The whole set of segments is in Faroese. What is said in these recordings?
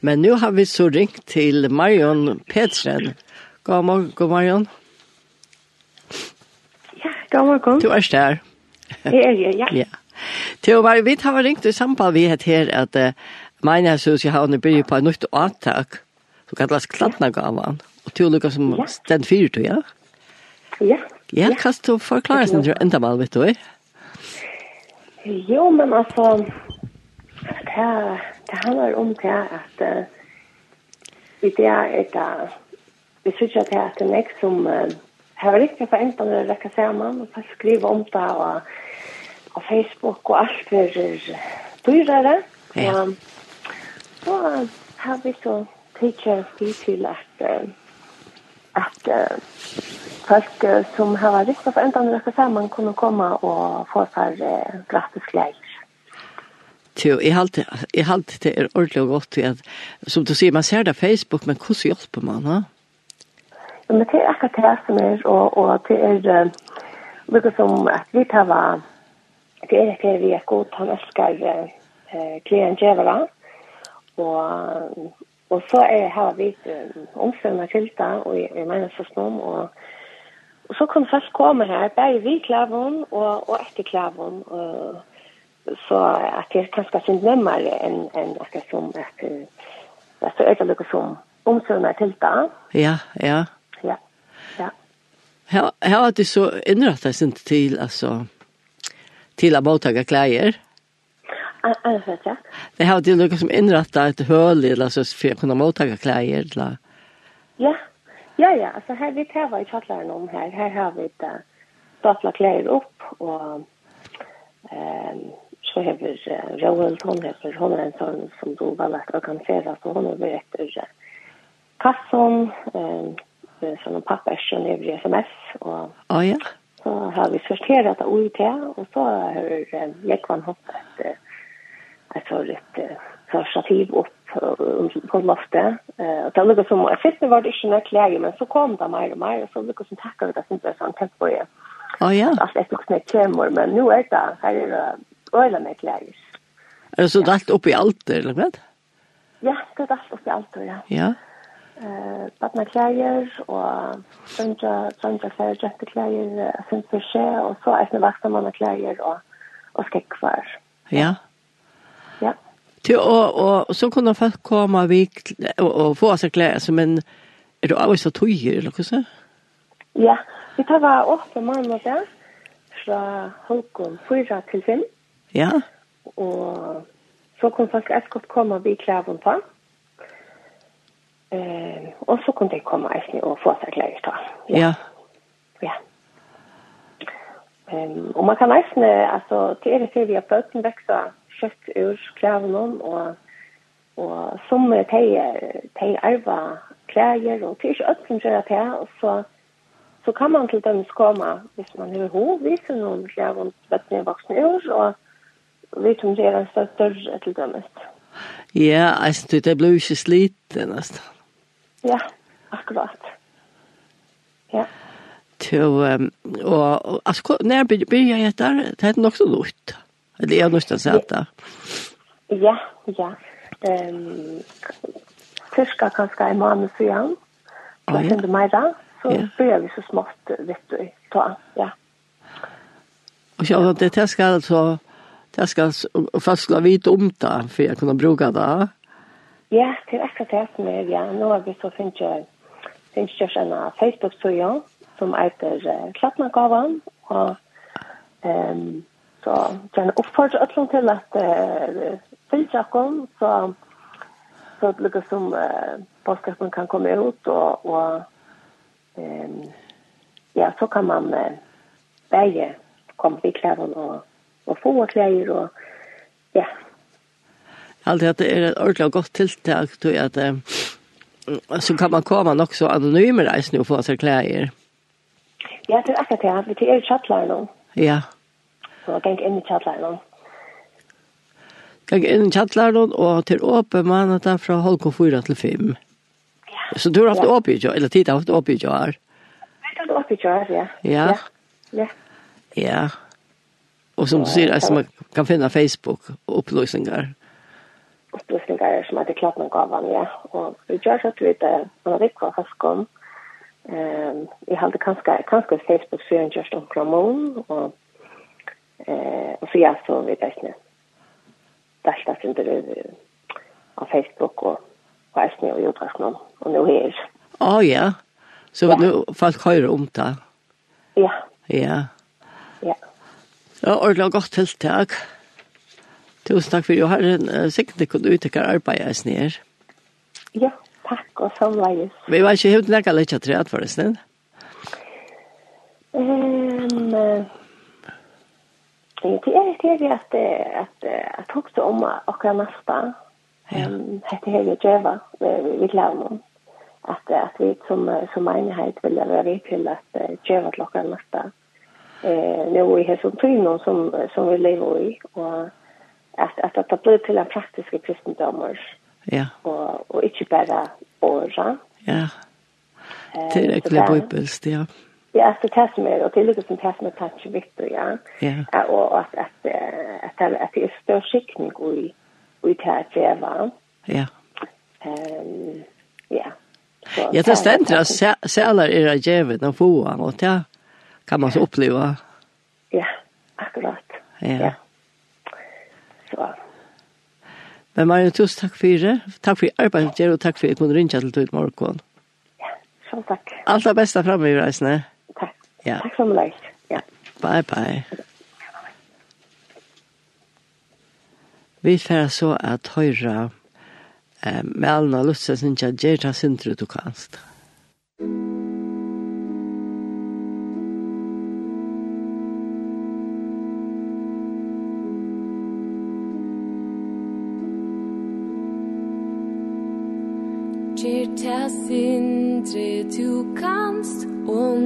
Men nu har vi så ringt til Marion Petren. God morgen, god morgen. Ja, god morgen. Du er der. Det er, jag, ja. ja. Till var vi har ringt i samband vi het her at uh, mina sus i Havne nu på en nytt åtag. Så kallas Klantnagavan. Og til till Lucas som ja. ständ fyrt ja. Ja. Ja, kan du forklare sen til enda mal vet du? Jo, men altså, det här det handler om det at uh, i det er et uh, vi synes at det er det nek som uh, har riktig for enten å rekke sammen og bare skrive om det og og Facebook og alt er dyrere. Ja. Så har vi så teacher vi til at uh, at uh, folk uh, som har riktig for enten å rekke sammen kunne komme og få seg uh, gratis klær Jo, jeg halte, jeg halte det er ordentlig og godt at, som du sier, man ser det Facebook, men hvordan hjelper man, ha? Ja, men det er akkurat det som er, og, og det er uh, noe som at vi tar hva, det er ikke vi er god, han elsker uh, klien klientgjøvere, og, og så er, har vi omstående filter, og jeg, jeg mener så snom, og, og så kan folk komme her, bare vi klæven og, og etter klæven, og, så att det kanske synd närmare än än att det som att det så är det som omsorna till där. Ja, ja. Ja. Ja. Här har det så ändrat sig inte till alltså till att mottaga kläder. Alltså ja. Det har det lukka som inrätta ett hål eller så för att kunna mottaga kläder eller. Ja. Ja ja, alltså här vi tar vad jag talar om här. Här har vi det. statla kläder upp och så har hever Joel, hon heter, hon er en sånn som du var lagt organisera, så hon hever etter kasson, sånn pappersen hever sms, og oh, ja. så har vi sorterat av OIT, og så har Jekvann hatt et, et sånn litt stativ opp på loftet. Og det er noe som, jeg synes det var det ikke noe klær, men så kom det mer og mer, og så noe som takker vi det, synes jeg, sånn tempoet. Oh, ja. Alt er är också med kämor, men nå er det här är øyla meg klæger. Er det så ja. dalt oppi alt, eller hva? Ja, det er dalt oppi alt, ja. Ja. Uh, badna klæger, og sønja, sønja klæger, jette klæger, søndra for skje, og så er det vaksamanna klæger, og, og skekvar. Ja. Ja. Til, og, og, og så kunne folk komme vi, og, og få seg klæger, altså, men er det avvist så tøyer, eller hva så? Ja, vi tar var åpne mann og det, fra Håkon 4 til 5. Ja. Og så kunne folk et godt komme og bli klæven på. Eh, og så kunne de komme eisen og få seg klær da. Ja. Ja. Um, og man kan eisen, altså, til er det til vi har bøten veksa kjøtt ur klæven om, og, og som de, de arva klær, og til ikke øtten gjør det her, og så så kan man til dem komme, hvis man har hov, hvis noen klær om bøtten er vaksen ur, og vi tog det en så større til dem. Ja, jeg synes det ble ikke sliten, nesten. Ja, akkurat. Ja. Til, um, og, og altså, når blir jeg etter, det er nok så lort. Eller jeg har lyst til å si det. Ja, ja. Um, Tyska kanskje en måned siden, da kjente meg da, så ja. börjar vi så smått, vet du, ta, ja. Og så, det här ska alltså det skal folk skal vite om det, for jeg kunne bruke det. Ja, det er akkurat det som er, ja. Nå har vi så finnes jeg, finnes jeg en Facebook-studio som heter uh, Klattnagavan, og um, så gjerne oppfordrer alle til at uh, finnes jeg så så det lukkar som uh, podcasten kan komme ut, og, og um, ja, så kan man uh, begge komme til klæren og og få klær og ja. Allt det är ett ordentligt godt tiltak, tror jeg, at eh, så kan man komme nok så anonyme reisen og få seg klær. Ja, det er akkurat det. Vi er i chattlar nå. Ja. Så jag tänker inn i chattlar nu. Jag inn i chattlar nu och till åpen man att fra halv 4 til 5. Ja. Så du har haft ja. åpig jo, eller tid har haft åpig jo her? Jeg har haft åpen ju här, ja. Ja. Ja. Ja. Och som du sier, alltså man kan finna Facebook och Opplysninger Upplysningar som heter Klappnagavan, ja. Och vi gjør så att vi vet at man vad fast kom. Um, vi hade kanske, kanske Facebook för en just om kramon, Och, eh, og så jag så vet jag inte. Därsta det av Facebook och på Esne och Jodrasnån. Och nu här. oh, ja. Så nu folk hör om det. Ja. Ja. Ja, ordentlig godt tiltak. Tusen takk for jo uh, Sikkert ikke kunne utøkke arbeidet i snier. Ja, takk og samleis. Vi var ikke helt nækket litt treet for det snill. Um, det er det er at at at hugsa om okkar næsta. Ehm hetta hevur jeva vi við lærnum. At at vi som, som sum vil være vidt til at jeva okkar næsta eh nu i hälso trynon som som vi lever i och att att att det blir till en praktisk kristendom. Ja. Och och inte bara orra. Ja. Det är det bibelst, ja. Ja, att det som med och det ligger som tas med touch Victor, ja. Ja. Och att att att att det är stor skickning och i och i tjäva. Ja. Ehm ja. Ja, det ständer att sälar era jäveln och få och det kan man så uppleva. Ja, akkurat. Ja. ja. Så. Men Marion, tusen takk for det. Takk for arbeidet og takk for at jeg kunne ringe til Tøyt Morgon. Ja, sånn takk. Alt det beste fremme i reisene. Takk. Ja. Takk for meg. Ja. Bye, bye. Vi får så at høyre eh, med Alna Lutzes, ikke at jeg tar sindre du kanst. Musikk Sier ta sindre tu kanst Og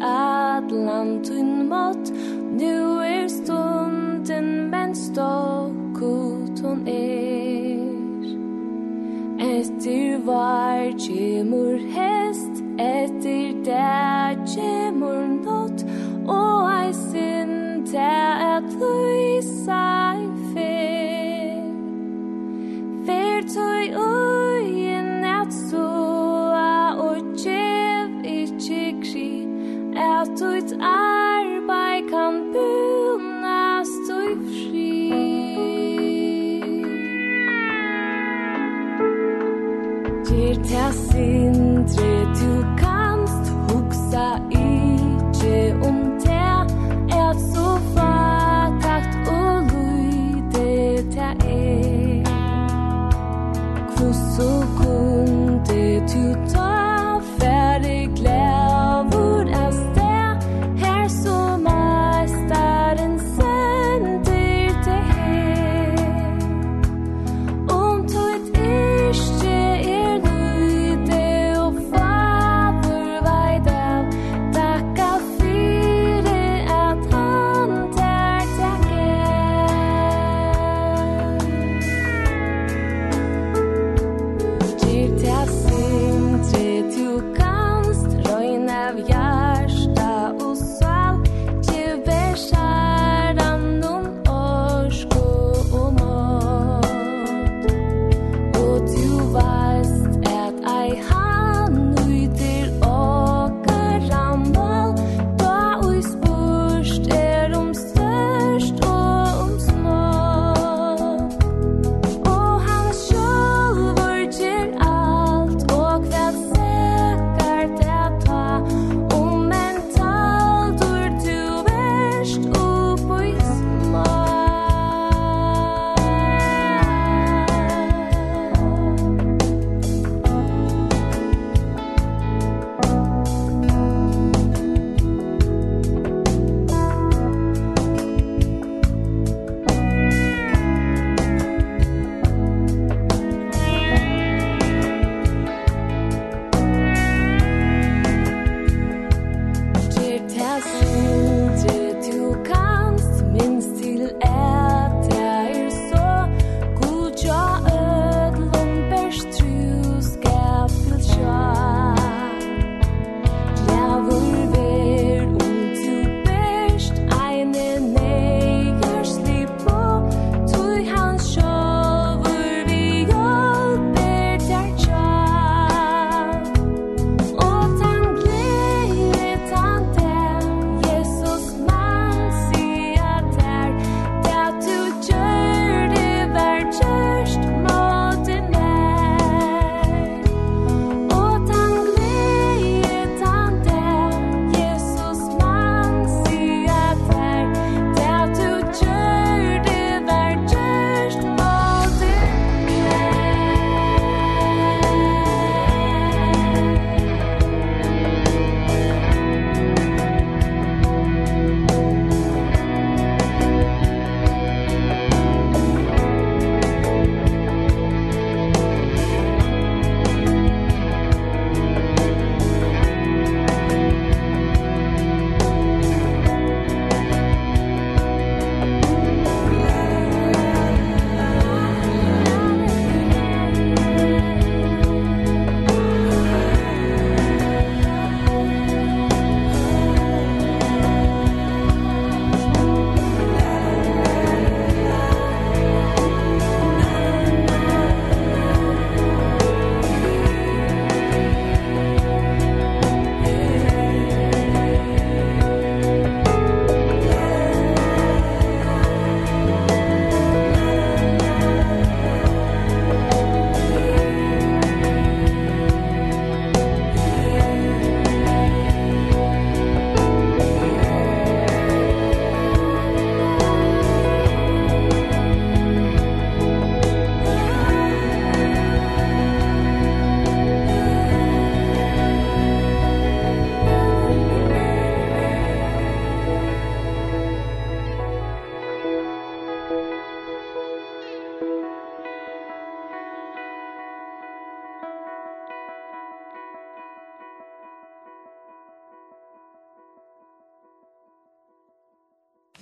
at land tun mått Nu er stunden men stokkut hon er. Etter var kjemur hest Etter det kjemur din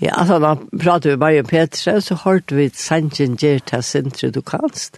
Ja, altså da pratet vi bare om Petra, så hørte vi Sanjen gjør til sentret du kanst.